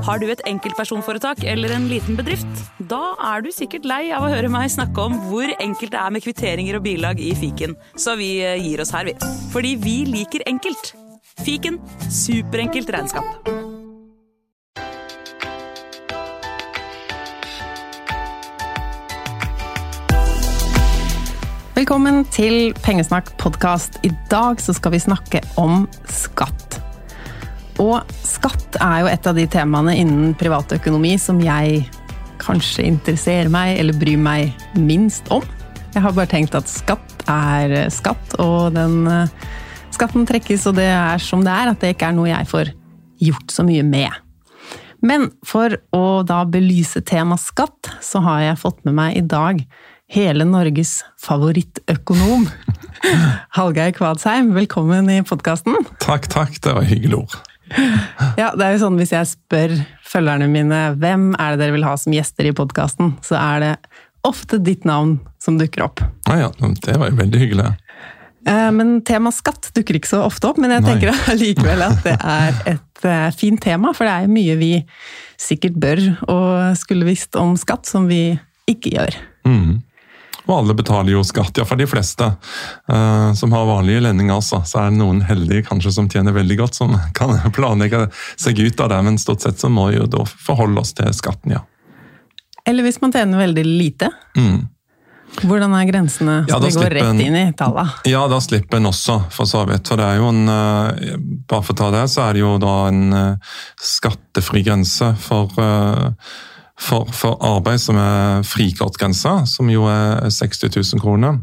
Har du et enkeltpersonforetak eller en liten bedrift? Da er du sikkert lei av å høre meg snakke om hvor enkelt det er med kvitteringer og bilag i fiken, så vi eh, gir oss her, vi. Fordi vi liker enkelt. Fiken superenkelt regnskap. Velkommen til Pengesnakk podkast. I dag skal vi snakke om skatt. Og skatt er jo et av de temaene innen privatøkonomi som jeg kanskje interesserer meg eller bryr meg minst om. Jeg har bare tenkt at skatt er skatt, og den eh, skatten trekkes, og det er som det er. At det ikke er noe jeg får gjort så mye med. Men for å da belyse tema skatt, så har jeg fått med meg i dag hele Norges favorittøkonom. Hallgeir Kvadsheim, velkommen i podkasten. Takk, takk. Det var hyggelig ord. Ja, det er jo sånn hvis jeg spør følgerne mine hvem er det dere vil ha som gjester i podkasten, så er det ofte ditt navn som dukker opp. Ah, ja, det var jo veldig hyggelig. Eh, men tema skatt dukker ikke så ofte opp, men jeg tenker allikevel at det er et eh, fint tema, for det er mye vi sikkert bør og skulle visst om skatt som vi ikke gjør. Mm. Og alle betaler jo skatt, iallfall de fleste uh, som har vanlige lønninger. Altså. Så er det noen heldige kanskje som tjener veldig godt, som kan planlegge seg ut av det. Men stort sett så må vi jo da forholde oss til skatten, ja. Eller hvis man tjener veldig lite. Mm. Hvordan er grensene? ja, vi gå rett inn i tallene? Ja, da slipper en også, for så vidt. For det er jo en uh, Bare for å ta det, så er det jo da en uh, skattefri grense for for, for arbeid som er frikortgrensa, som jo er 60 000 kroner.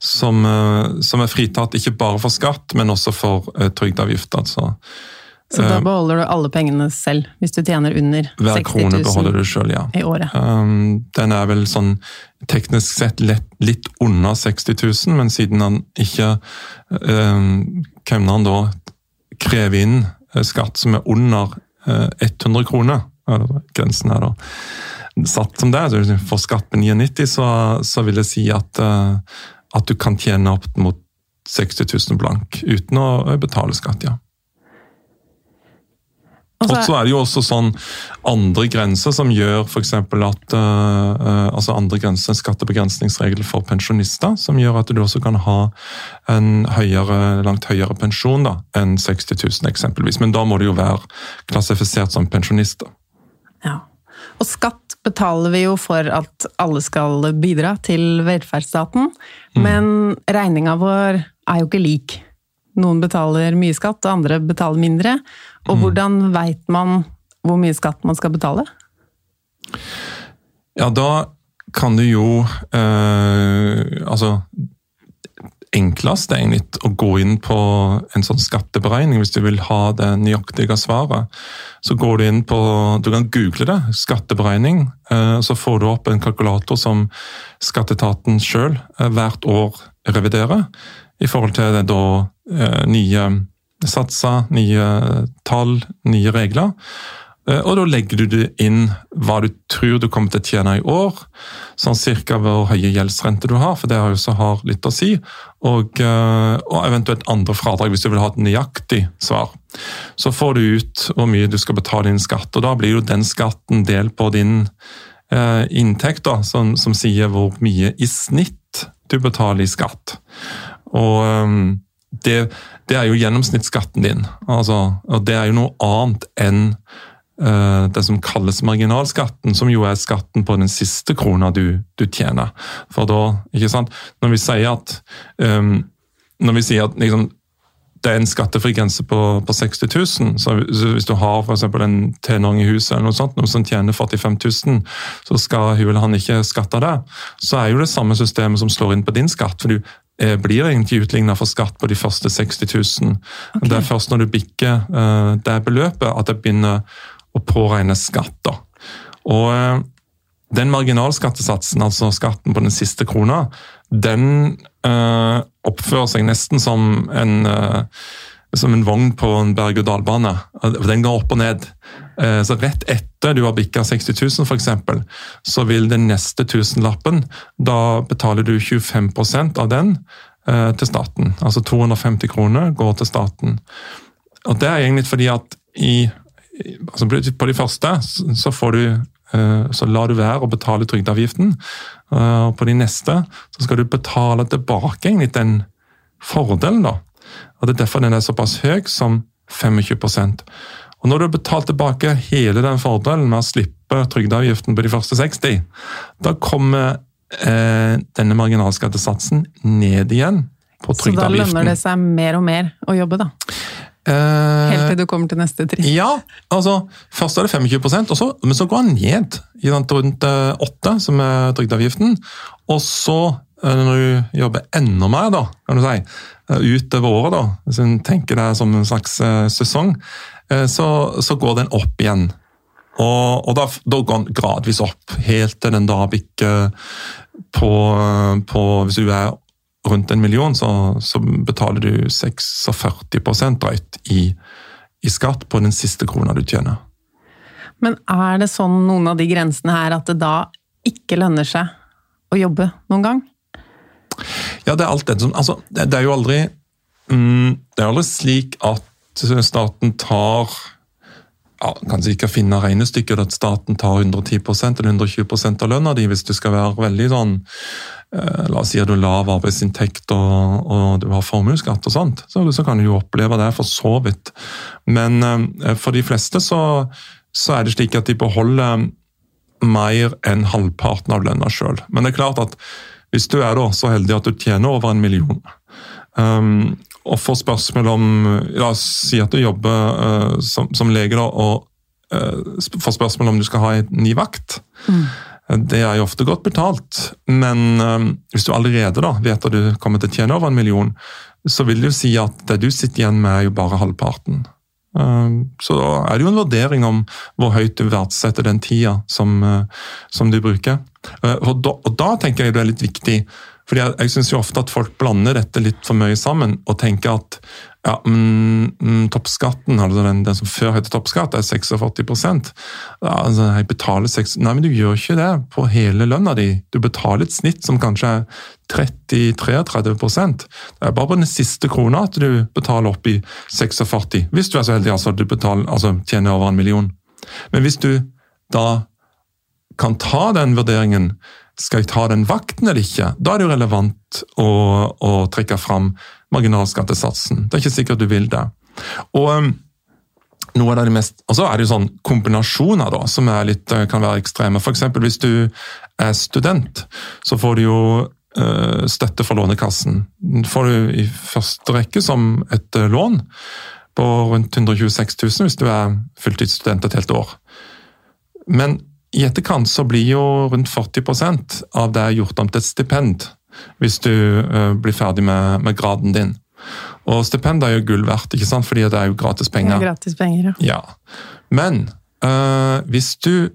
Som, eh, som, er fritatt ikke bare for skatt, men også for uh, trygdeavgift. Altså. Så da eh, beholder du alle pengene selv, hvis du tjener under 60 000 Hver krone beholder du selv, ja. i året? Um, den er vel sånn teknisk sett lett, litt under 60 000, men siden han ikke um, Kemneren da krever inn skatt som er under uh, 100 kroner, grensen er da satt som det. er. for skatt med 99, så, så vil jeg si at, uh, at du kan tjene opp mot 60 000 blank uten å betale skatt, ja. Og så er det jo også sånn andre grenser som gjør f.eks. at uh, altså andre grenser, skattebegrensningsregler for pensjonister, som gjør at du også kan ha en høyere, langt høyere pensjon da, enn 60 000 eksempelvis. Men da må du jo være klassifisert som pensjonister. Ja. Og skatt betaler vi jo for at alle skal bidra til velferdsstaten, mm. men regninga vår er jo ikke lik. Noen betaler mye skatt, og andre betaler mindre. Og mm. hvordan veit man hvor mye skatt man skal betale? Ja, da kan du jo eh, Altså enklest egentlig å gå inn på en sånn skatteberegning hvis du vil ha det nøyaktige svaret. Så går du inn på Du kan google det, skatteberegning. Eh, så får du opp en kalkulator som skatteetaten sjøl eh, hvert år reviderer. I forhold til det da eh, nye satser, nye tall, nye regler. Og da legger du det inn hva du tror du kommer til å tjene i år, sånn cirka hvor høye gjeldsrente du har, for det har jo så litt å si, og, eh, og, eventuelt andre fradrag hvis du vil ha et nøyaktig svar. så får du ut hvor mye du skal betale inn skatt. og Da blir jo den skatten delt på din eh, inntekt, da, som, som, sier hvor mye i snitt du betaler i skatt. Og um, det, det, er jo gjennomsnittsskatten din. Altså, og det er jo noe annet enn det som kalles marginalskatten, som jo er skatten på den siste krona du, du tjener. For da, ikke sant, Når vi sier at, um, vi sier at liksom, det er en skattefri grense på, på 60 000. Så hvis du har for en tenåring i huset eller noe sånt, noen som tjener 45 000, så skal hun eller han ikke skatte det. Så er jo det samme systemet som slår inn på din skatt. for du eh, blir egentlig utligna for skatt på de første 60 000. Okay. Det er først når du bikker uh, det beløpet at det begynner å påregne skatt. Og uh, den marginalskattesatsen, altså skatten på den siste krona, den øh, oppfører seg nesten som en, øh, som en vogn på en berg-og-dal-bane. Den går opp og ned. Så Rett etter du har bikka 60 000 f.eks., så vil den neste tusenlappen Da betaler du 25% av den til staten. Altså 250 kroner går til staten. Og Det er egentlig fordi at i, altså på de første så får du Eh, så lar du være å betale trygdeavgiften. Eh, og på de neste så skal du betale tilbake egentlig den fordelen. da. Og Det er derfor den er såpass høy som 25% Og Når du har betalt tilbake hele den fordelen med å slippe trygdeavgiften på de første 60, da kommer eh, denne marginalskattesatsen ned igjen på trygdeavgiften. Så da lønner det seg mer og mer å jobbe, da? Eh, Helt til du kommer til neste trinn? Ja. altså Først er det 25 og så, men så går den ned i rundt 8 eh, som er trygdeavgiften. Og så, eh, når du jobber enda mer, da, kan du si, utover året, da, hvis en tenker det som en slags sesong, så, så går den opp igjen. Og, og da, da, går den gradvis opp, helt til den da bikker på, på Hvis du er rundt en million, så, så betaler du 46 drøyt i, i skatt på den siste krona du tjener. Men er det sånn noen av de grensene her at det da ikke lønner seg å jobbe noen gang? Ja, det er alt det som Altså, det, det er jo aldri mm, Det er aldri slik at staten tar ja, kanskje ikke finne regnestykket at staten tar 110 eller 120% av lønna di hvis du skal være veldig sånn Eh, la oss si at du har lav arbeidsinntekt og, og, du har formuesskatt og sånt, så, så, kan du jo oppleve det for så vidt. Men eh, for de fleste så, så, er det slik at de beholder mer enn halvparten av lønna sjøl. Men det er klart at hvis du er da så heldig at du tjener over en million, um, og få spørsmål om La oss si at du jobber uh, som, som, lege da, og uh, får spørsmål om du skal ha en ny vakt. Mm det er jo ofte godt betalt, men um, hvis du allerede da vet at du kommer til å tjene over en million, så vil det jo si at det du sitter igjen med, er jo bare halvparten. Um, så da er det jo en vurdering om hvor høyt du verdsetter den tida som, uh, som du bruker. Uh, og, da, og, da, tenker jeg det er litt viktig, fordi jeg, jeg syns ofte at folk blander dette litt for mye sammen og tenker at ja, mm, toppskatten, altså den, den, som før het toppskatt, er 46 ja, altså, Jeg betaler 6 Nei, men du gjør ikke det på hele lønna di. Du betaler et snitt som kanskje er 30-33 Det er bare på den siste krona at du betaler opp i 46 Hvis du er så heldig altså, du betaler, altså, tjener over en million. Men hvis du da kan ta den vurderingen skal jeg ta den vakten eller ikke? Da er det jo relevant å, å trekke fram marginalskattesatsen. Det er ikke sikkert du vil det. Og um, noe av det mest, så er det jo sånn kombinasjoner da, som litt, uh, kan være ekstreme. F.eks. hvis du er student, så får du jo uh, støtte fra Lånekassen. Den får du i første rekke som et uh, lån på rundt 126 000 hvis du er fulltidsstudent et helt år. Men i etterkant så blir jo rundt 40% av det gjort om til et stipend hvis du uh, blir ferdig med, med, graden din. Og stipend er jo gull verdt, ikke sant? fordi det er jo gratis penger. Ja, gratis penger, ja. ja. Men øh, hvis du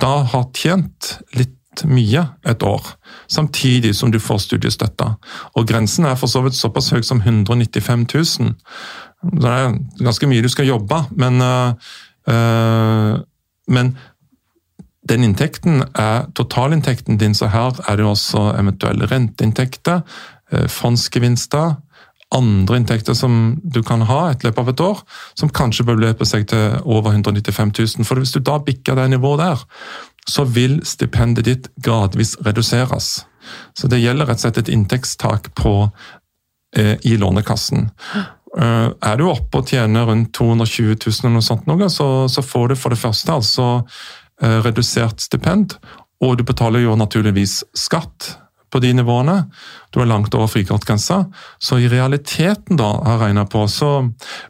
da har tjent litt mye et år, samtidig som du får studiestøtte, og grensen er for så vidt såpass høy som 195 000, det er ganske mye du skal jobbe, men, øh, men den inntekten er totalinntekten din, så her er det også eventuelle renteinntekter, eh, fondsgevinster, andre inntekter som du kan ha et løp av et år, som kanskje beløper seg til over 195 000. For hvis du da bikker det nivået der, så vil stipendet ditt gradvis reduseres. Så det gjelder rett og slett et inntektstak på, eh, i Lånekassen. Uh, er du oppe og tjener rundt 220 000, eller noe sånt, noe, så, så, får du for det første altså redusert stipend, og du betaler jo naturligvis skatt på de nivåene. Du er langt over frikortgrensa. Så i realiteten, da, har regna på, så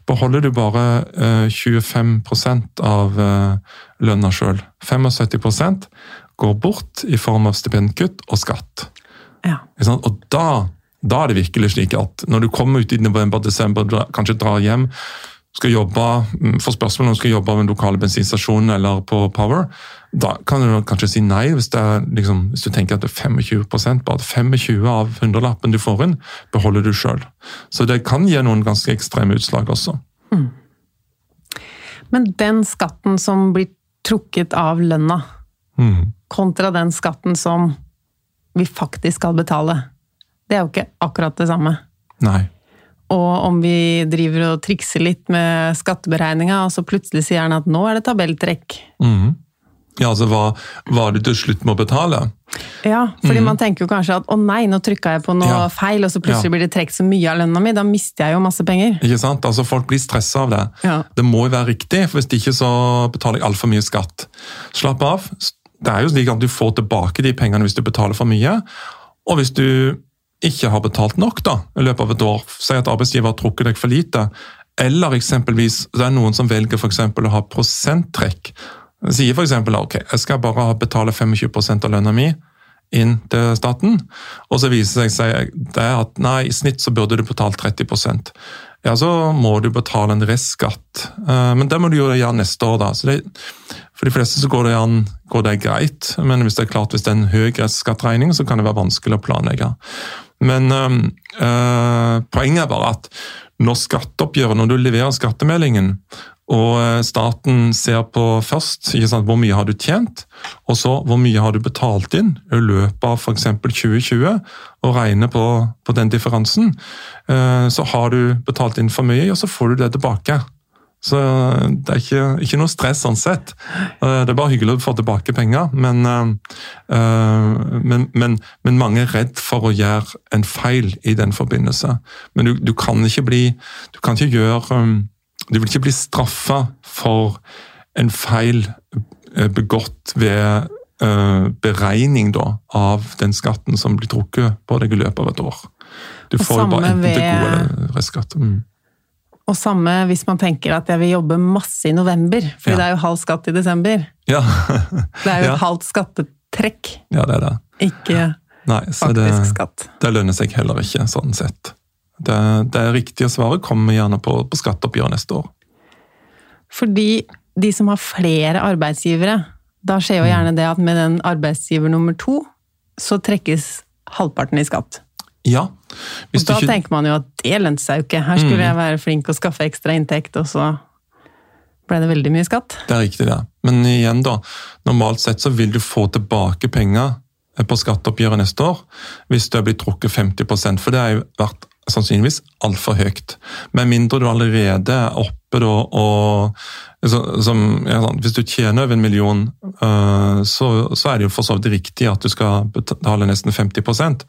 beholder du bare eh, 25% av eh, lønna sjøl. 75% går bort i form av stipendkutt og skatt. Ja. Og da, da, er det virkelig slik at når du kommer ut i november-desember, kanskje drar hjem, skal jobbe, mm, får spørsmål om du skal jobbe ved den lokale bensinstasjonen eller på Power, da kan du kanskje si nei hvis, liksom, hvis du tenker at det er 25% bare 25 av hundrelappen du får inn, beholder du sjøl. Så det kan gi noen ganske ekstreme utslag også. Mm. Men den skatten som blir trukket av lønna, mm. kontra den skatten som vi faktisk skal betale, det er jo ikke akkurat det samme. Nei. Og om vi driver og trikser litt med skatteberegninga, og så plutselig sier han at nå er det tabelltrekk. Mm. Ja, altså hva, hva du til slutt må betale? Ja, fordi mm. man tenker jo kanskje at å nei, nå trykka jeg på noe ja. feil, og så plutselig ja. blir det trukket så mye av lønna mi, da mister jeg jo masse penger. Ikke sant? Altså Folk blir stressa av det. Ja. Det må jo være riktig, for hvis ikke så betaler jeg altfor mye skatt. Slapp av. Det er jo slik at du får tilbake de pengene hvis du betaler for mye. Og hvis du ikke har betalt nok da, i løpet av et år, si at arbeidsgiver har trukket deg for lite, eller eksempelvis det er noen som velger for å ha prosenttrekk. Sier f.eks. ok, jeg skal bare betale 25% av lønna mi inn til staten, og så viser det seg det at nei, i snitt så burde du betalt 30% ja, så må du betale en restskatt. Eh, men det må du gjøre neste år, da. Det, for de fleste så går det, an, går det greit, men hvis det er klart hvis det er en høy restskattregning, så kan det være vanskelig å planlegge. Men øh, poenget er bare at når skatteoppgjøret, når du leverer skattemeldingen, og eh, staten ser på først sant, hvor mye har du tjent, og så hvor mye har du betalt inn i løpet av f.eks. 2020, og regner på, på den differansen, så har du betalt inn for mye, og så får du det tilbake. Så det er ikke, ikke, noe stress sånn sett. Eh, det er bare hyggelig å få tilbake penger, men, uh, men, men, men, mange er redd for å gjøre en feil i den forbindelse. Men du, du kan ikke bli Du kan ikke gjøre Du vil ikke bli straffa for en feil begått ved beregning da, av den skatten som blir trukket på deg i løpet av et år. Du får jo bare enten det gode eller restskatt. Mm. Og samme hvis man tenker at jeg vil jobbe masse i november, for ja. det er jo halv skatt i desember. Ja. det er jo et halvt skattetrekk, ja, det er det. ikke Nei, faktisk det, skatt. Det lønner seg heller ikke, sånn sett. Det, det riktige svaret kommer gjerne på, på skatteoppgjøret neste år. Fordi de som har flere arbeidsgivere, da skjer jo mm. gjerne det at med den arbeidsgiver nummer to, så trekkes halvparten i skatt. Ja. og da ikke... tenker man jo at det lønte seg jo ikke. Her skulle mm. jeg være flink og skaffe ekstra inntekt, og så ble det veldig mye skatt. Det er riktig, det. Men igjen, da. Normalt sett så vil du få tilbake penger på skatteoppgjøret neste år hvis det blir trukket 50% for det har jo vært sannsynligvis altfor høyt. Med mindre du allerede er oppe da og som, ja, Hvis du tjener over en million, uh, så, så, er det jo for så vidt riktig at du skal betale nesten 50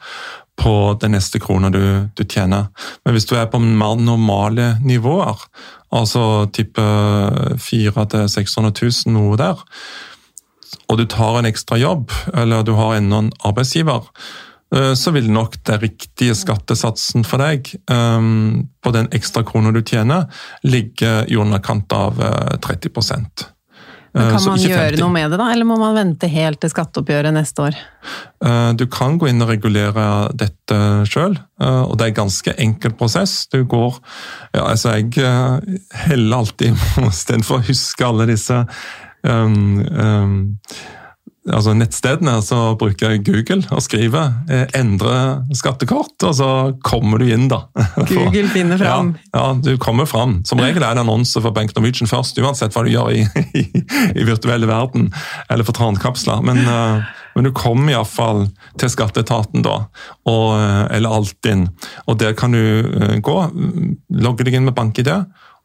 på den neste krona du, du, tjener. Men hvis du er på mer normale nivåer, altså type 400 000-600 000, noe der, og du tar en ekstra jobb, eller du har enda en arbeidsgiver, eh, så vil nok den riktige skattesatsen for deg um, på den ekstra krona du tjener, ligge i underkant av 30 men eh, Kan man gjøre 50. noe med det, da, eller må man vente helt til skatteoppgjøret neste år? Eh, du kan gå inn og regulere dette sjøl, eh, og det er en ganske enkel prosess. Du går ja, altså Jeg heller alltid istedenfor å huske alle disse um, um, altså nettstedene, så bruker jeg Google og skriver eh, 'endre skattekort', og så kommer du inn, da. Google finner fram. Ja, ja, du kommer fram. Som regel er det annonse for Bank Norwegian først, uansett hva du gjør i, i, i virtuelle verden, eller for trankapsler. Men, uh, Men du kommer iallfall til skatteetaten, da, og, eller Altinn. Og der kan du gå, logge deg inn med BankID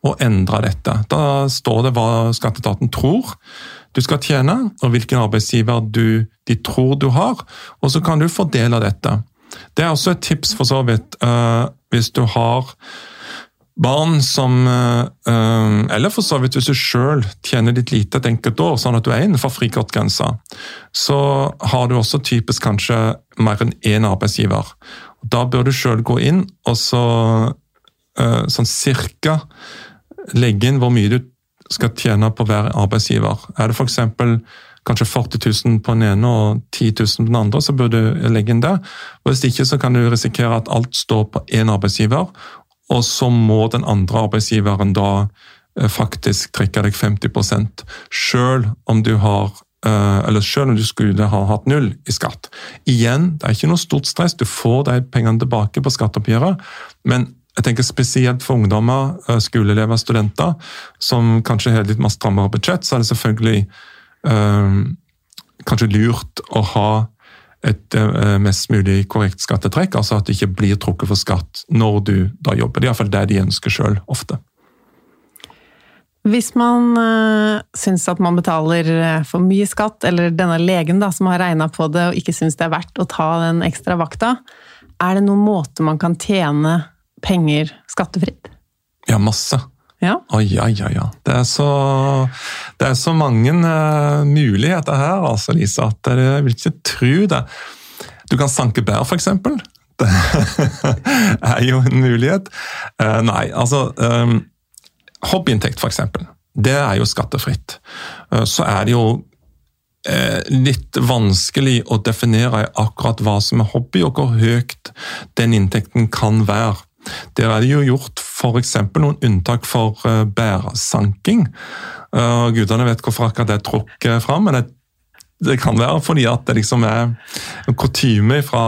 og endre dette. Da står det hva skatteetaten tror du skal tjene, og hvilken arbeidsgiver du, de tror du har, og så kan du fordele dette. Det er også et tips for så vidt uh, hvis du har barn som uh, Eller for så vidt hvis du sjøl tjener litt lite et enkelt år, sånn at du er innenfor frikortgrensa, så har du også typisk kanskje mer enn én arbeidsgiver. Da bør du sjøl gå inn og så sånn cirka legge inn hvor mye du skal tjene på hver arbeidsgiver. Er det f.eks. kanskje 40 000 på den ene og 10 000 på den andre, så bør du legge inn det. Og Hvis ikke så kan du risikere at alt står på én arbeidsgiver, og så må den andre arbeidsgiveren da eh, faktisk trekke deg 50% selv om du har eh, eller selv om du skulle ha hatt null i skatt. Igjen, det er ikke noe stort stress, du får de pengene tilbake på skatteoppgjøret, men jeg tenker Spesielt for ungdommer, eh, skoleelever, studenter, som kanskje har litt mer strammere budsjett, så er det selvfølgelig øh, kanskje lurt å ha et øh, mest mulig korrekt skattetrekk. Altså at det ikke blir trukket for skatt når du da jobber. Det er iallfall det de ønsker sjøl, ofte. Hvis man øh, syns at man betaler for mye skatt, eller denne legen da, som har regna på det og ikke syns det er verdt å ta den ekstra vakta, er det noen måte man kan tjene penger skattefritt? Ja, masse. Ja. Oi, ja, ja, ja. Det er så, det er så mange uh, muligheter her, altså, Lise, at jeg vil ikke tro det. Du kan sanke bær, f.eks. Det er jo en mulighet. Uh, nei, altså um, Hobbyinntekt, f.eks. Det er jo skattefritt. Uh, så er det jo litt vanskelig å definere akkurat hva som er hobby, og hvor høyt den inntekten kan være. Der er det jo gjort f.eks. noen unntak for uh, bærsanking. Uh, gudene vet hvorfor akkurat det er trukket fram, men det, det, kan være fordi at det liksom er en kutyme fra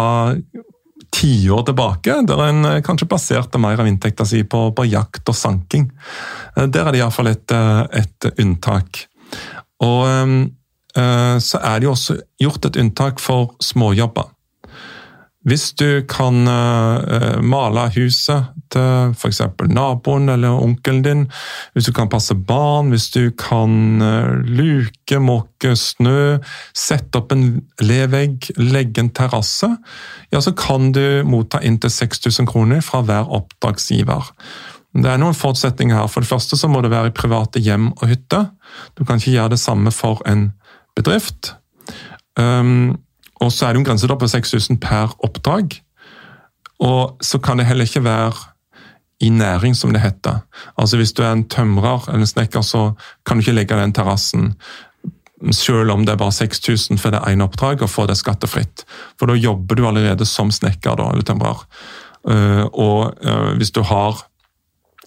tiår tilbake, der en uh, kanskje baserte mer av inntekta si på, på, jakt og sanking. Der er det iallfall et, et unntak. Og så er det jo også gjort et unntak for småjobber. Hvis du kan uh, male huset til f.eks. naboen eller onkelen din, hvis du kan passe barn, hvis du kan uh, luke, måke snø, sette opp en levegg, legge en terrasse, ja, så kan du motta inntil 6000 kroner fra hver oppdragsgiver. Det er noen forutsetninger her. For det første så må det være i private hjem og hytte. Du kan ikke gjøre det samme for en bedrift. Um, og så er det jo en grense på 6000 per oppdrag. Og så kan det heller ikke være i næring, som det heter. Altså Hvis du er en tømrer eller en snekker, så kan du ikke legge den terrassen selv om det er bare 6000 for det ene oppdraget, og få det skattefritt. For da jobber du allerede som snekker da, eller tømrer. Eh, og eh, hvis du har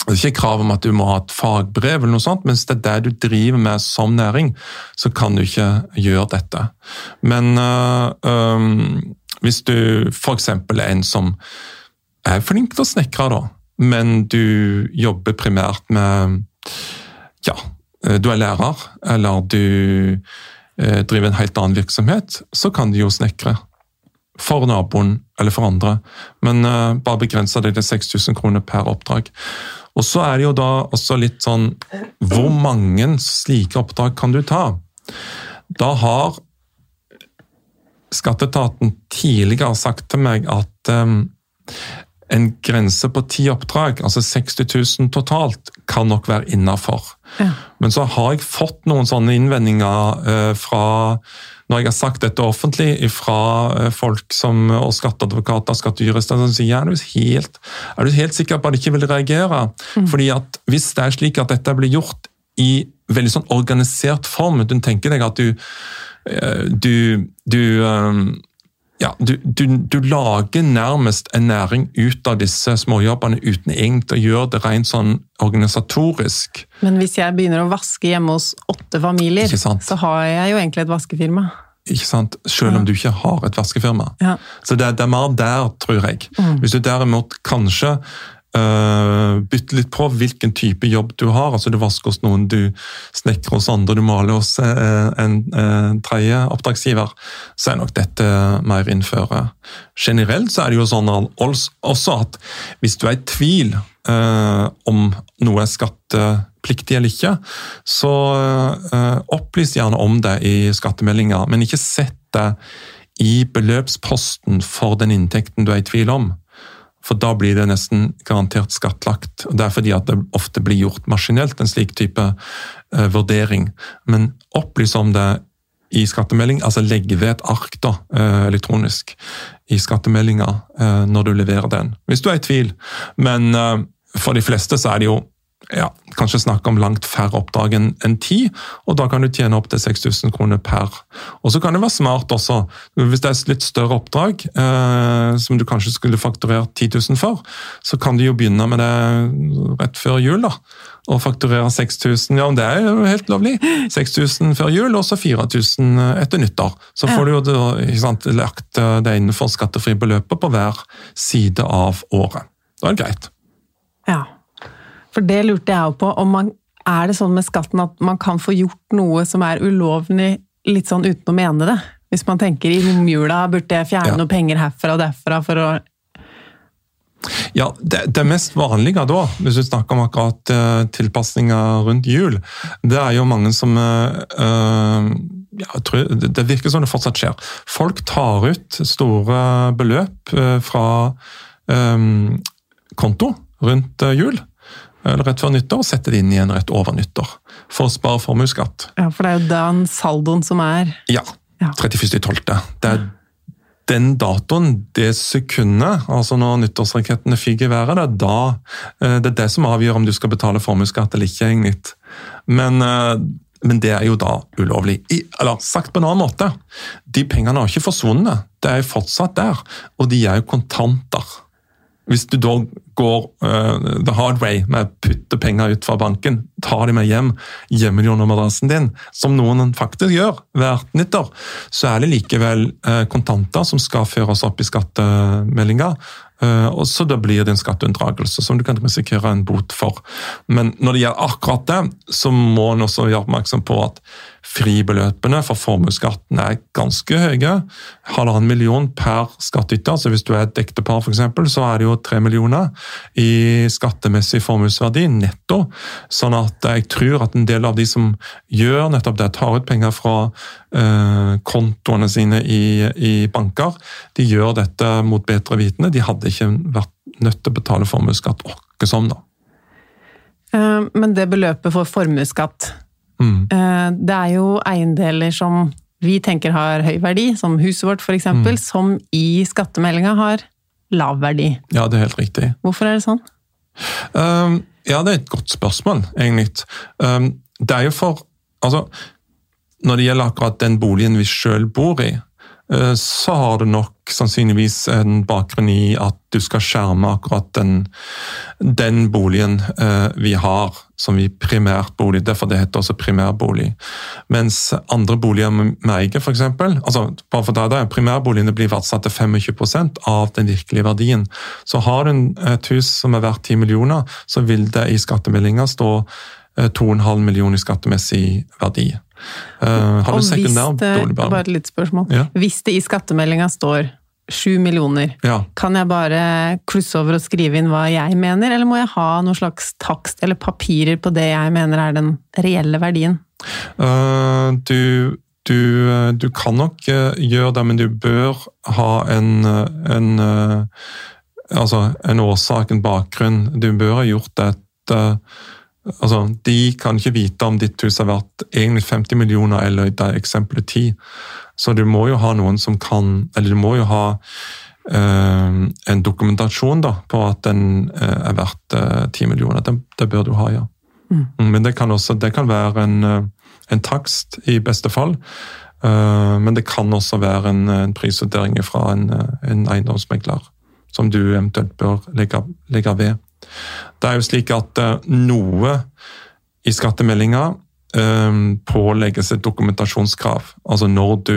det er ikke krav om at du må ha et fagbrev, eller noe sånt, men hvis det er det du driver med som næring, så kan du ikke gjøre dette. Men øh, øh, hvis du f.eks. er en som er flink til å snekre, da, men du jobber primært med Ja, du er lærer, eller du øh, driver en helt annen virksomhet, så kan du jo snekre. For naboen eller for andre, men bare begrense det til 6000 kroner per oppdrag. Og så er det jo da også litt sånn Hvor mange slike oppdrag kan du ta? Da har skatteetaten tidligere sagt til meg at um, en grense på ti oppdrag, altså 60 000 totalt, kan nok være innafor. Ja. Men så har jeg fått noen sånne innvendinger uh, fra når jeg har sagt dette offentlig fra eh, folk som, og skatteadvokater og skattejurister som sier er du, helt, er du helt sikker på at de ikke vil reagere? Mm. Fordi at Hvis det er slik at dette blir gjort i veldig sånn organisert form, du tenker deg at du, eh, du, du eh, ja, du, du, du, lager nærmest en næring ut av disse småjobbene uten egentlig å gjøre det rent sånn organisatorisk. Men hvis jeg begynner å vaske hjemme hos åtte familier, så har jeg jo egentlig et vaskefirma. Ikke sant? Selv om du ikke har et vaskefirma. Ja. Så det, det, er mer der, tror jeg. Mm. Hvis du derimot kanskje Uh, bytte litt på hvilken type jobb du har. altså Du vasker hos noen, du snekrer hos andre, du maler hos uh, en uh, tredje oppdragsgiver. Så er nok dette mer innføre. Generelt så er det jo sånn også at hvis du er i tvil om noe er skattepliktig eller ikke, så opplys gjerne om det i skattemeldinga, men ikke sett det i beløpsposten for den inntekten du er i tvil om. For da blir det nesten garantert skattlagt. og Det er fordi at det ofte blir gjort maskinelt, en slik type uh, vurdering. Men opplys om det i skattemelding, altså legge ved et ark da, uh, elektronisk i skattemeldinga uh, når du leverer den. Hvis du er i tvil. Men for de fleste så er det jo ja, kanskje snakke om langt færre oppdrag enn en ti, og da kan du tjene opptil 6000 kroner per. Og Så kan det være smart også, hvis det er et litt større oppdrag eh, som du kanskje skulle fakturert 10 000 for, så kan du jo begynne med det rett før jul. da, Og fakturere 6000, ja det er jo helt lovlig. 6000 før jul, og så 4000 etter nyttår. Så får du jo ikke sant, lagt eh, det innenfor skattefri beløpet på hver side av året. Da er det greit. Ja. For det lurte jeg jo på. om man, Er det sånn med skatten at man kan få gjort noe som er ulovlig litt sånn uten å mene det? Hvis man tenker i romjula, burde jeg fjerne ja. noen penger herfra og derfra for å ja, det, det, mest vanlige da, hvis du snakker om akkurat uh, tilpasninger rundt jul, det er jo mange som uh, ja, tror, Det virker som det fortsatt skjer. Folk tar ut store beløp uh, fra um, konto rundt jul rett før nyttår, og sette det inn igjen rett over nyttår. For å spare formuesskatt. Ja, for det er jo den saldoen som er Ja. 31.12. Det er den datoen, det sekundet, altså når nyttårsrakettene fyker i været, det er da eh, det er det som avgjør om du skal betale formuesskatt eller ikke, egentlig. Men, eh, men det er jo da ulovlig. I, eller sagt på en annen måte, de pengene har ikke forsvunnet. Det er jo fortsatt der, og de er jo kontanter. Hvis du da går uh, the hard way med å putte penger ut fra banken, ta de med hjem, gjemme de under madrassen din, som noen faktisk gjør hvert nyttår, så er det likevel uh, kontanter som skal føres opp i skattemeldinga. Uh, og så da blir det en skatteunndragelse som du kan risikere en bot for. Men når det gjelder akkurat det, så må en også gjøre oppmerksom på at Fribeløpene for formuesskatten er ganske høye. Halvannen million per skattyter. Så hvis du er et ektepar, f.eks., så er det jo tre millioner i skattemessig formuesverdi netto. Sånn at jeg tror at en del av de som gjør nettopp det, tar ut penger fra eh, kontoene sine i, i, banker, de gjør dette mot bedre vitende. De hadde ikke vært nødt til å betale formuesskatt åkke som, da. Eh, men det beløpet for formuesskatt Mm. Eh, det er jo eiendeler som vi tenker har høy verdi, som huset vårt f.eks., mm. som i skattemeldinga har lav verdi. Ja, det er helt riktig. Hvorfor er det sånn? Um, ja, det er et godt spørsmål, egentlig. Um, det er jo for Altså, når det gjelder akkurat den boligen vi sjøl bor i, så har det nok sannsynligvis en bakgrunn i at du skal skjerme akkurat den, den boligen uh, vi har som vi primært bolig. Derfor det heter også primærbolig. Mens andre boliger med eier, f.eks. Altså, bare for deg, primærboligene blir verdsatt til 25% av den virkelige verdien. Så har du et hus som er verdt 10 millioner, så vil det i skattemeldinga stå 2,5 eh, millioner i skattemessig verdi. Uh, har du sekundær bolig? Bare et litt spørsmål. Ja. Hvis det i skattemeldinga står sju millioner. Ja. Kan jeg bare klusse over og skrive inn hva jeg mener, eller må jeg ha noen slags takst eller papirer på det jeg mener er den reelle verdien? Uh, du, du, du, kan nok gjøre det, men du bør ha en, en Altså en årsak, en bakgrunn. Du bør ha gjort dette Altså, de kan ikke vite om ditt hus har vært egentlig 50 millioner eller det eksempelet 10. Så du må jo ha noen som kan Eller du må jo ha øh, en dokumentasjon da, på at den øh, er verdt uh, eh, 10 millioner. Det, det, bør du ha, ja. Mm. mm. Men det kan også det kan være en, en takst, i beste fall. men det kan også være en, en prisvurdering fra en, en eiendomsmegler, som du eventuelt bør legge, legge ved. Det er jo slik at noe i skattemeldinga um, pålegges et dokumentasjonskrav, altså når du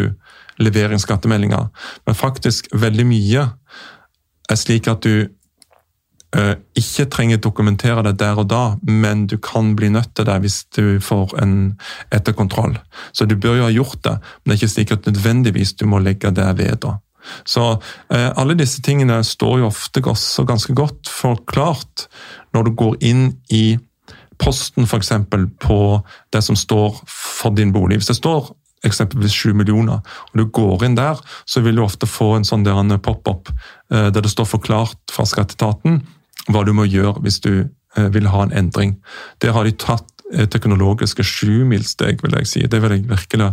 leverer inn skattemeldinger. Men faktisk veldig mye er slik at du eh, ikke trenger dokumentere det der og da, men du kan bli nødt til det hvis du får en etterkontroll. Så du bør jo ha gjort det, men det er ikke sikkert nødvendigvis du må legge det ved. da. Så eh, alle disse tingene står jo ofte også ganske godt forklart når du går inn i posten f.eks. på det som står for din bolig. Hvis det står eksempelvis 7 millioner, og du går inn der, så vil du ofte få en sånn pop-up eh, der det står forklart fra skatteetaten hva du må gjøre hvis du eh, vil ha en endring. Der har de tatt teknologiske sjumilssteg, vil jeg si. Det vil jeg virkelig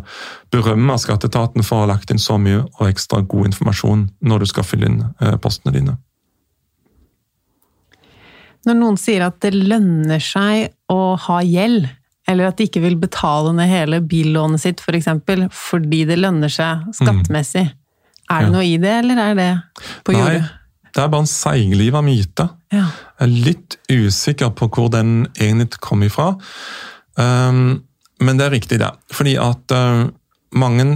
berømme skatteetaten for å ha lagt inn så mye og ekstra god informasjon når du skal fylle inn postene dine. Når noen sier at det lønner seg å ha gjeld, eller at de ikke vil betale ned hele billånet sitt f.eks. For eksempel, fordi det lønner seg skattemessig. Mm. Er det ja. noe i det, eller er det på jordet? Nei, det er bare en seigliva myte. Ja. Jeg er litt usikker på hvor den egentlig kom ifra. Um, men det er riktig, det. Fordi at uh, mange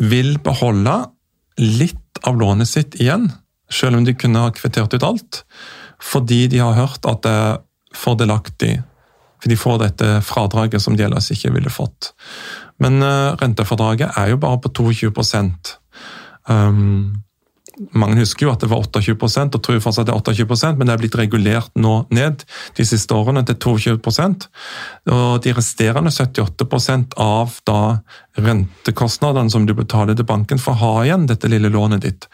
vil beholde litt av lånet sitt igjen, selv om de kunne ha kvittert ut alt. Fordi de har hørt at det er fordelaktig for de får dette fradraget som de ellers ikke ville fått. Men uh, rentefradraget er jo bare på 22 um, mange husker jo at det var 28% og tror fortsatt det er 28 men det er blitt regulert nå ned de siste årene til 22% Og De resterende 78% av da rentekostnadene som du betaler til banken for å ha igjen dette lille lånet ditt,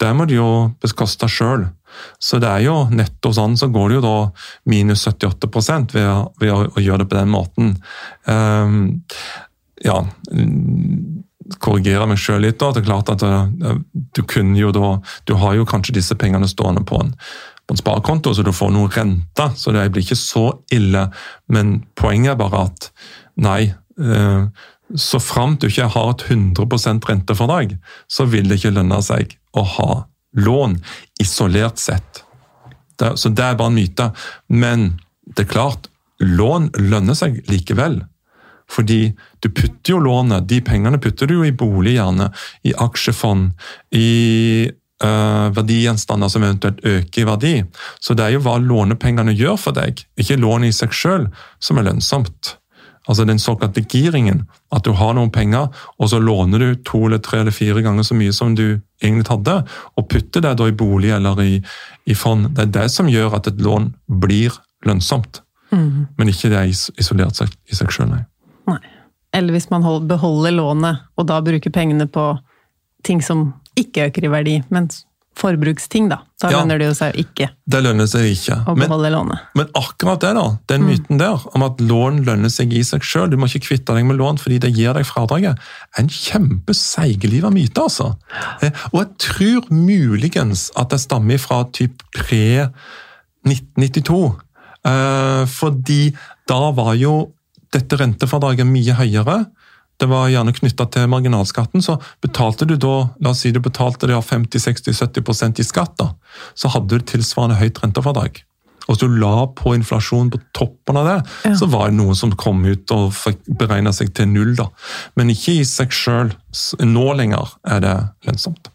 det må du jo bekoste sjøl. Så det er jo netto sånn, så går det jo da minus 78 ved, ved å, å gjøre det på den måten. Um, ja korrigere meg sjøl litt. da, det er klart at uh, Du kunne jo da, du har jo kanskje disse pengene stående på en, på en sparekonto, så du får noe rente. Så det blir ikke så ille. Men poenget er bare at nei. Uh, så framt du ikke har et 100% rentefordrag, så vil det ikke lønne seg å ha lån isolert sett. Så det er bare en myte. Men det er klart, lån lønner seg likevel. Fordi du putter jo lånet, de pengene putter du jo i bolig, gjerne. I aksjefond, i uh, verdigjenstander som eventuelt øker i verdi. Så det er jo hva lånepengene gjør for deg, ikke lånet i seg sjøl, som er lønnsomt. Altså den såkalte giringen. At du har noen penger, og så låner du to eller tre eller fire ganger så mye som du egentlig hadde, og putter det da i bolig eller i, i fond. Det er det som gjør at et lån blir lønnsomt. Mm. Men ikke det isolert seg, i seg sjøl, nei. Nei. Eller hvis man beholder lånet, og da bruker pengene på ting som ikke øker i verdi, men forbruksting, da. Da ja, lønner det jo seg ikke. Det lønner seg ikke. Å beholde men, lånet. Men akkurat det, da, den mm. myten der, om at lån lønner seg i seg sjøl, du må ikke kvitte deg med lån fordi det gir deg fradraget, er en kjempeseigeliva myte, altså. Eh, og jeg tror muligens at det stammer fra typ pre-1992. Eh, fordi da var jo dette rentefradraget mye høyere det var gjerne knytta til marginalskatten, så betalte du da la oss si du betalte det 50-60-70% i skatt, da, så hadde du tilsvarende høyt rentefradrag. Og hvis du la på inflasjon på toppen av det, ja. så var det noen som kom ut og fikk beregna seg til null. da. Men ikke i seg sjøl. Nå lenger er det lønnsomt.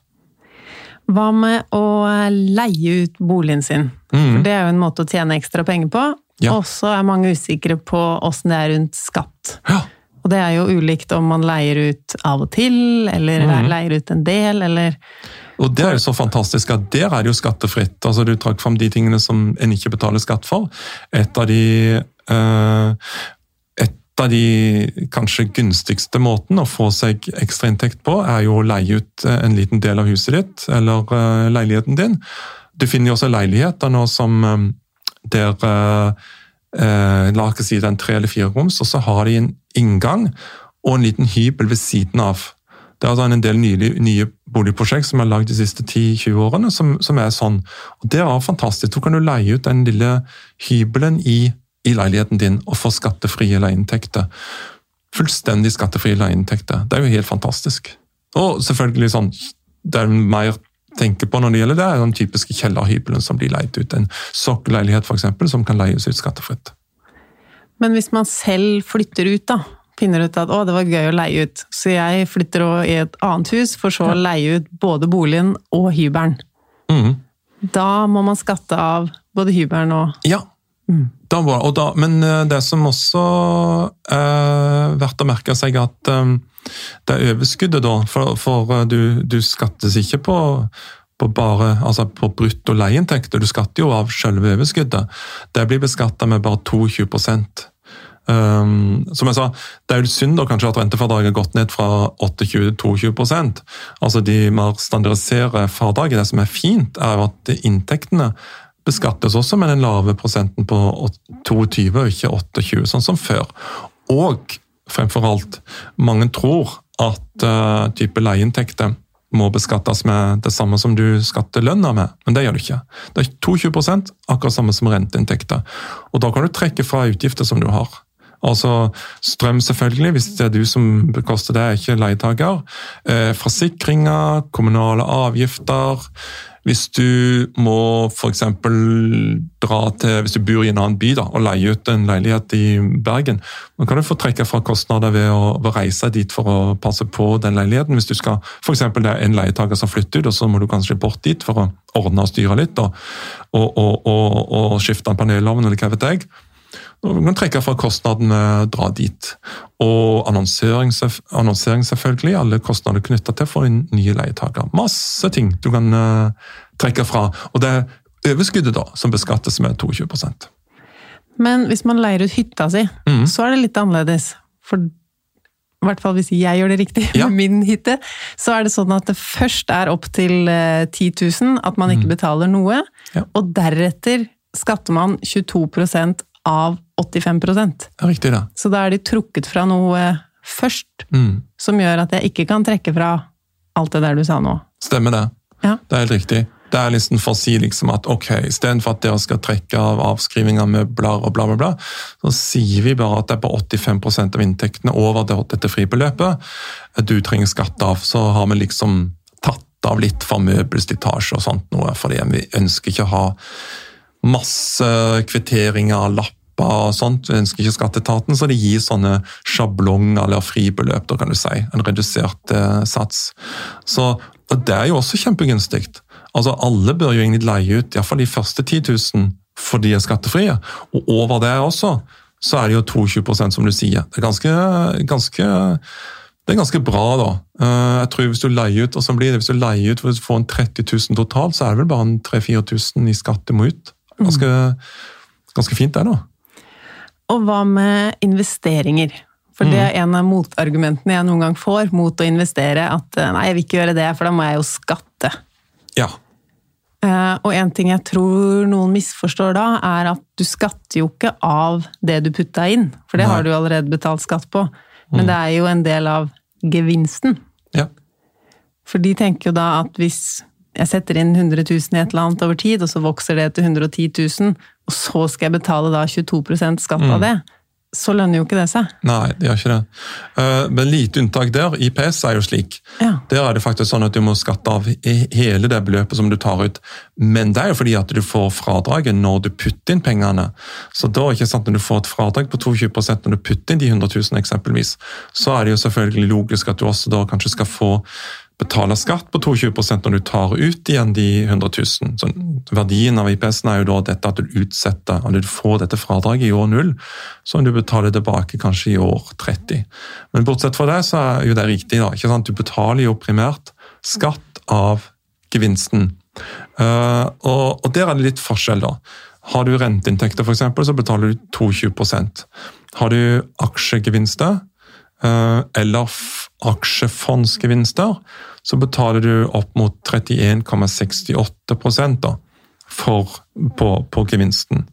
Hva med å leie ut boligen sin? Mm. For Det er jo en måte å tjene ekstra penger på. Ja. Og så er mange usikre på åssen det er rundt skatt. Ja. Og det er jo ulikt om man leier ut av og til, eller mm. leier ut en del, eller og det er jo så fantastisk at der er det jo skattefritt. Altså Du trakk fram de tingene som en ikke betaler skatt for. Et av de øh, et av de kanskje gunstigste måten å få seg ekstrainntekt på, er jo å leie ut eh, en liten del av huset ditt, eller uh, leiligheten din. Du finner jo også leiligheter nå som der uh, eh, la oss si det er en tre eller fire roms, og så har de en inngang og en liten hybel ved siden av. Det er altså en del nye, nye boligprosjekt som er lagd de siste 10-20 årene, som, som, er sånn. Og Det er fantastisk. Så kan du leie ut den lille hybelen i, i leiligheten din og få skattefrie leieinntekter. Fullstendig skattefrie leieinntekter. Det er jo helt fantastisk. Og selvfølgelig sånn, det er mer tenker på når det gjelder det, er den typiske kjellerhybelen som blir leid ut. En sokkelleilighet f.eks. som kan leies ut skattefritt. Men hvis man selv flytter ut, da, finner ut at å, det var gøy å leie ut, så jeg flytter i et annet hus for så å leie ut både boligen og hybelen. Mm. Da må man skatte av både hybelen og Ja. Da og da, men eh, det som også er verdt å merke seg, at um, det er overskuddet, da For, for uh, du, du skattes ikke på, på bare, altså på brutto leieinntekter, du skatter jo av selve overskuddet. Det blir beskatta med bare 22 Um, som jeg sa, Det er jo synd da kanskje at rentefradraget har gått ned fra 28 til 22% Altså De mer standardiserte fradraget. Det som er fint, er at inntektene beskattes også med den lave prosenten på 22 og ikke 28, sånn som før. Og fremfor alt, mange tror at uh, type leieinntekter må beskattes med det samme som du skatter lønna med, men det gjør du ikke. Det er 22% akkurat samme som renteinntekter. Og da kan du trekke fra utgifter som du har. Altså strøm, selvfølgelig, hvis det er du som bekoster det, ikke leietaker. Eh, forsikringer, kommunale avgifter. Hvis du må f.eks. dra til Hvis du bor i en annen by da, og leier ut en leilighet i Bergen, da kan du få trekke fra kostnader ved å, ved å reise dit for å passe på den leiligheten. Hvis du skal, f.eks. det er en leietaker som flytter ut, og så må du kanskje bort dit for å ordne og styre litt. Og, og, og, og skifte en panelovn eller hva vet jeg. Du kan trekke fra kostnaden med å dra dit. Og annonsering, annonsering selvfølgelig. Alle kostnader knytta til for en ny leietaker. Masse ting du kan uh, trekke fra. Og det er overskuddet da, som beskattes med 22% Men hvis man leier ut hytta si, mm. så er det litt annerledes. For i hvert fall hvis jeg gjør det riktig ja. med min hytte, så er det sånn at det først er opp til 10 eh, 000 at man ikke mm. betaler noe, ja. og deretter skatter man 22 av 85 ja, Riktig, da. Så da er de trukket fra noe først, mm. som gjør at jeg ikke kan trekke fra alt det der du sa nå. Stemmer det. Ja. Det er helt riktig. Det er liksom for å si liksom at ok, istedenfor at dere skal trekke av avskriving av møbler og bla, bla, bla, så sier vi bare at det er på 85% av inntektene over dette fribeløpet du trenger skatt av. Så har vi liksom tatt av litt for møbelslitasje og sånt noe, fordi vi ønsker ikke å ha masse kvitteringer, lapper og sånt. Ønsker ikke skatteetaten, så de gir sånne sjablong eller fribeløp, da kan du si. En redusert eh, sats. Så det er jo også kjempegunstig. Altså, alle bør jo egentlig leie ut iallfall de første 10 000 for de er skattefrie. Og over det også, så er det jo 22% som du sier. Det er ganske, ganske det er ganske bra, da. Eh, jeg tror Hvis du leier ut og så blir det, hvis du leier ut for å få en 30 000 totalt, så er det vel bare 3000-4000 i skatt du må ut. Ganske, ganske fint, det, da. Og hva med investeringer? For det er en av motargumentene jeg noen gang får mot å investere. At eh, nei, jeg vil ikke gjøre det, for da må jeg jo skatte. Ja. Eh, og en ting jeg tror noen misforstår da, er at du skatter jo ikke av det du putta inn. For det nei. har du allerede betalt skatt på. Men mm. det er jo en del av gevinsten. Ja. For de tenker jo da at hvis jeg setter inn 100 000 i et eller annet over tid, og så vokser det til 110 000, og så skal jeg betale da 22 skatt av mm. det, så lønner jo ikke det seg. Nei, det gjør ikke det. Uh, men lite unntak der. IPS er jo slik. Ja. Der er det faktisk sånn at du må skatte av hele det beløpet som du tar ut. Men det er jo fordi at du får fradraget når du putter inn pengene. Så da, ikke sant, når du får et fradrag på 22% når du putter inn de 100 000 eksempelvis, så er det jo selvfølgelig logisk at du også da kanskje skal få betaler skatt på 22% når du tar ut igjen de 100 000. Så verdien av IPS-en er jo da dette at du utsetter, eller du får dette fradraget i år null, som du betaler tilbake kanskje i år 30. Men bortsett fra det, så er jo det riktig. da, ikke sant? Du betaler jo primært skatt av gevinsten. Uh, og, og, der er det litt forskjell, da. Har du renteinntekter, f.eks., så betaler du 22% Har du aksjegevinster, uh, eller aksjefondsgevinster, så betaler du opp mot 31,68% for, på, på, gevinsten.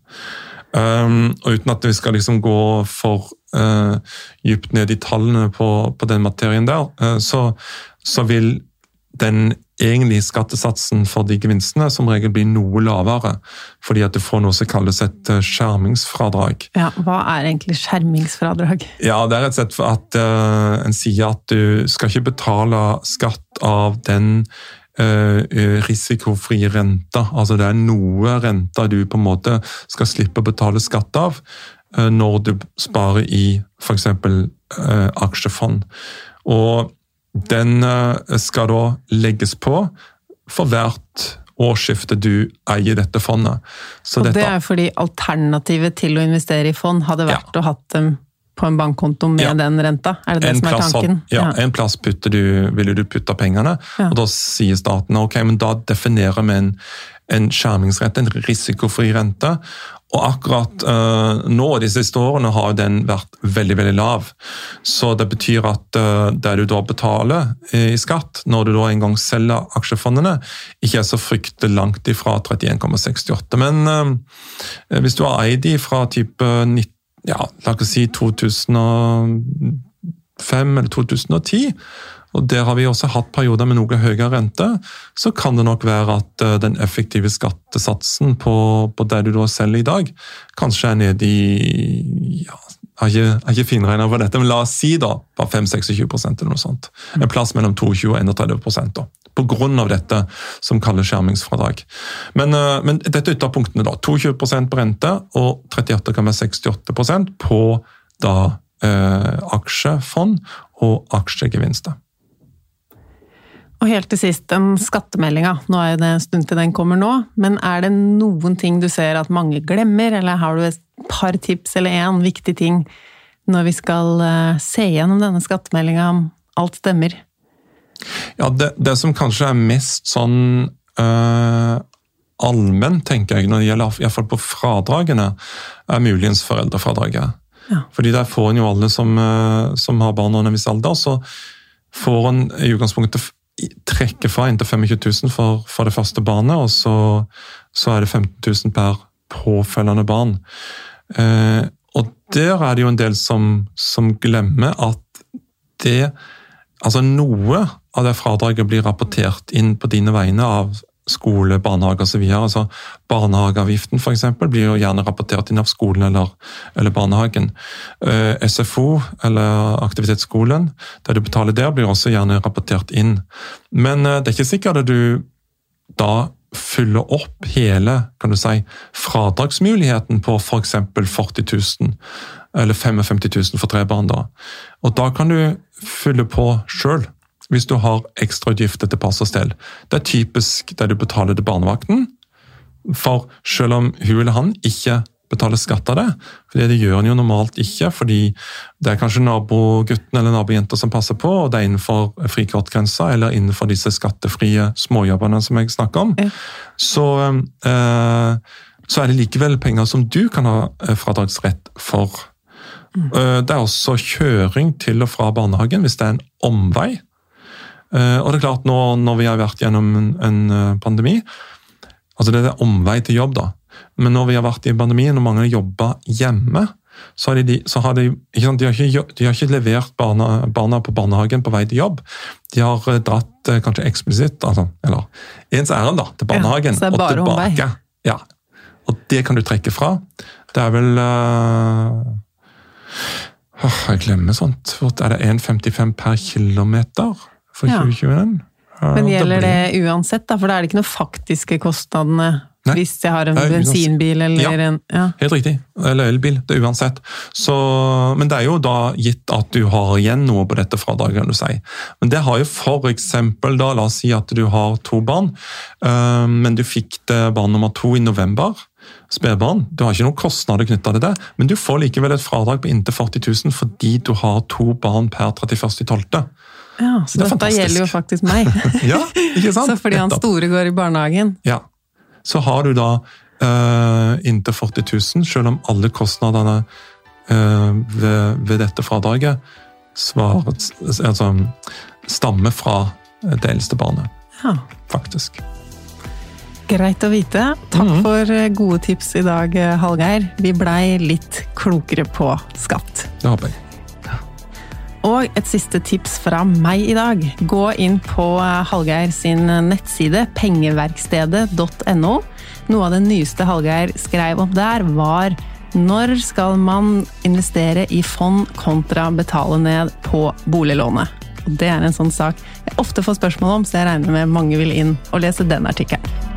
Um, og uten at vi skal liksom gå for uh, dypt ned i tallene på, på den materien der, uh, så, så vil den egentlige skattesatsen for de gevinstene som regel blir noe lavere, fordi at du får noe som kalles et eh, skjermingsfradrag. Ja, Hva er egentlig skjermingsfradrag? Ja, Det er rett og slett at uh, en sier at du skal ikke betale skatt av den uh, risikofrie renta. Altså det er noe renta du på en måte skal slippe å betale skatt av uh, når du sparer i f.eks. Aksjefond. Og den eh, skal da legges på for hvert årsskifte du eier dette fondet. Så og dette, det er fordi alternativet til å investere i fond hadde vært Ja. å hatt dem på en bankkonto med Ja. den renta? Er det det en som er plass, tanken? Ja, en plass putter du, ville du putte pengene, Ja. og da sier staten ok, men da definerer vi en, en skjermingsrente, en risikofri rente. Og akkurat uh, nå de siste årene har den vært veldig veldig lav. Så det betyr at uh, det du da betaler i skatt når du da en gang selger aksjefondene, ikke er så fryktelig langt ifra 31,68. Men uh, hvis du har eid de fra type 19, ja, la oss si 2005 eller 2010, og der har vi også hatt perioder med noe høyere rente, så kan det nok være at eh, den effektive skattesatsen på, på det du da selger i dag, kanskje er nede i ja, jeg har ikke, ikke finregnet på dette, men la oss si da bare 5-26 eller noe sånt. En plass mellom 22 og 31 da. På grunn av dette som kalles skjermingsfradrag. Men, eh, men dette er ytterpunktene, da. 22 på rente og 38,68% på da eh, aksjefond og aksjegevinster. Og helt til sist, den skattemeldinga. Nå er det en stund til den kommer nå, men er det noen ting du ser at mange glemmer, eller har du et par tips eller én viktig ting når vi skal eh, se gjennom denne skattemeldinga om alt stemmer? Ja, det, det som kanskje er mest sånn øh, allmenn, tenker jeg, når det gjelder iallfall på fradragene, er muligens foreldrefradraget. Ja. Fordi der får en jo alle som, eh, som har barn under en viss alder, så får en i utgangspunktet f- i- trekke fra inntil 25 000 for, for det første barnet, og så, så er det 15 000 per påfølgende barn. Eh, og der er det jo en del som, som glemmer at det Altså noe av det fradraget blir rapportert inn på dine vegne av skole, barnehage osv. Altså, barnehageavgiften for eksempel, blir jo gjerne rapportert inn av skolen eller, eller barnehagen. Uh, SFO, eller aktivitetsskolen, det du betaler der, blir også gjerne rapportert inn. Men uh, det er ikke sikkert at du da fyller opp hele kan du si, fradragsmuligheten på f.eks. 40 000 eller 55 000 for tre barn. da. Og da kan du fylle på sjøl, hvis du har ekstrautgifter til pass og stell. Det er typisk det du betaler til barnevakten, for selv om hun eller han ikke betaler skatt av det, for det gjør en jo normalt ikke, fordi det er kanskje nabogutten eller nabojenta som passer på, og det er innenfor frikortgrensa eller innenfor disse skattefrie småjobbene som jeg snakker om, så, eh, så er det likevel penger som du kan ha eh, fradragsrett for. Eh, Det er også kjøring til og fra barnehagen hvis det er en omvei. Eh, Og det er klart, nå når vi har vært gjennom en, eh, pandemi Altså det er omvei til jobb, da. Men når vi har vært i pandemien og mange har jobba hjemme, så har de, så har de, ikke sant, de, har ikke, de har ikke levert barna, barna på barnehagen på vei til jobb. De har eh, dratt kanskje eksplisitt, altså, eller ens ærend da, til barnehagen ja, og tilbake. Ja. Og det kan du trekke fra. Det er vel uh, Jeg glemmer sånt. Er det 1,55 per kilometer for Ja. 2021? Men gjelder blir- det uansett, da? For da er det ikke noen faktiske kostnadene Nei. hvis jeg har en bensinbil eller Ja. en ja. Helt riktig. Eller elbil. Det er uansett. Så, men det er jo da gitt at du har igjen noe på dette fradraget. kan du si. Men det har jo eksempel da, La oss si at du har to barn, øh, men du fikk det barn nummer to i november. Spedbarn. Du har ikke noen kostnader knytta til det, men du får likevel et fradrag på inntil 40 000 fordi du har to barn per 31.12. ja så Det dette gjelder jo faktisk meg. Ja, ikke sant? så fordi han store går i barnehagen. Ja. Så har du da uh, inntil 40 000, selv om alle kostnadene uh, ved, ved dette fradraget altså, stammer fra det eldste barnet, Ja. faktisk. Greit å vite. Takk Mhm. for eh, gode tips i dag, Hallgeir. Vi blei litt klokere på skatt. Det håper jeg. Og et siste tips fra meg i dag. Gå inn på eh, Hallgeir sin nettside pengeverkstedet.no. Noe av det nyeste Hallgeir skrev opp der, var når skal man investere i fond kontra betale ned på boliglånet? Det er en sånn sak jeg ofte får spørsmål om, så jeg regner med mange vil inn og lese den artikkelen.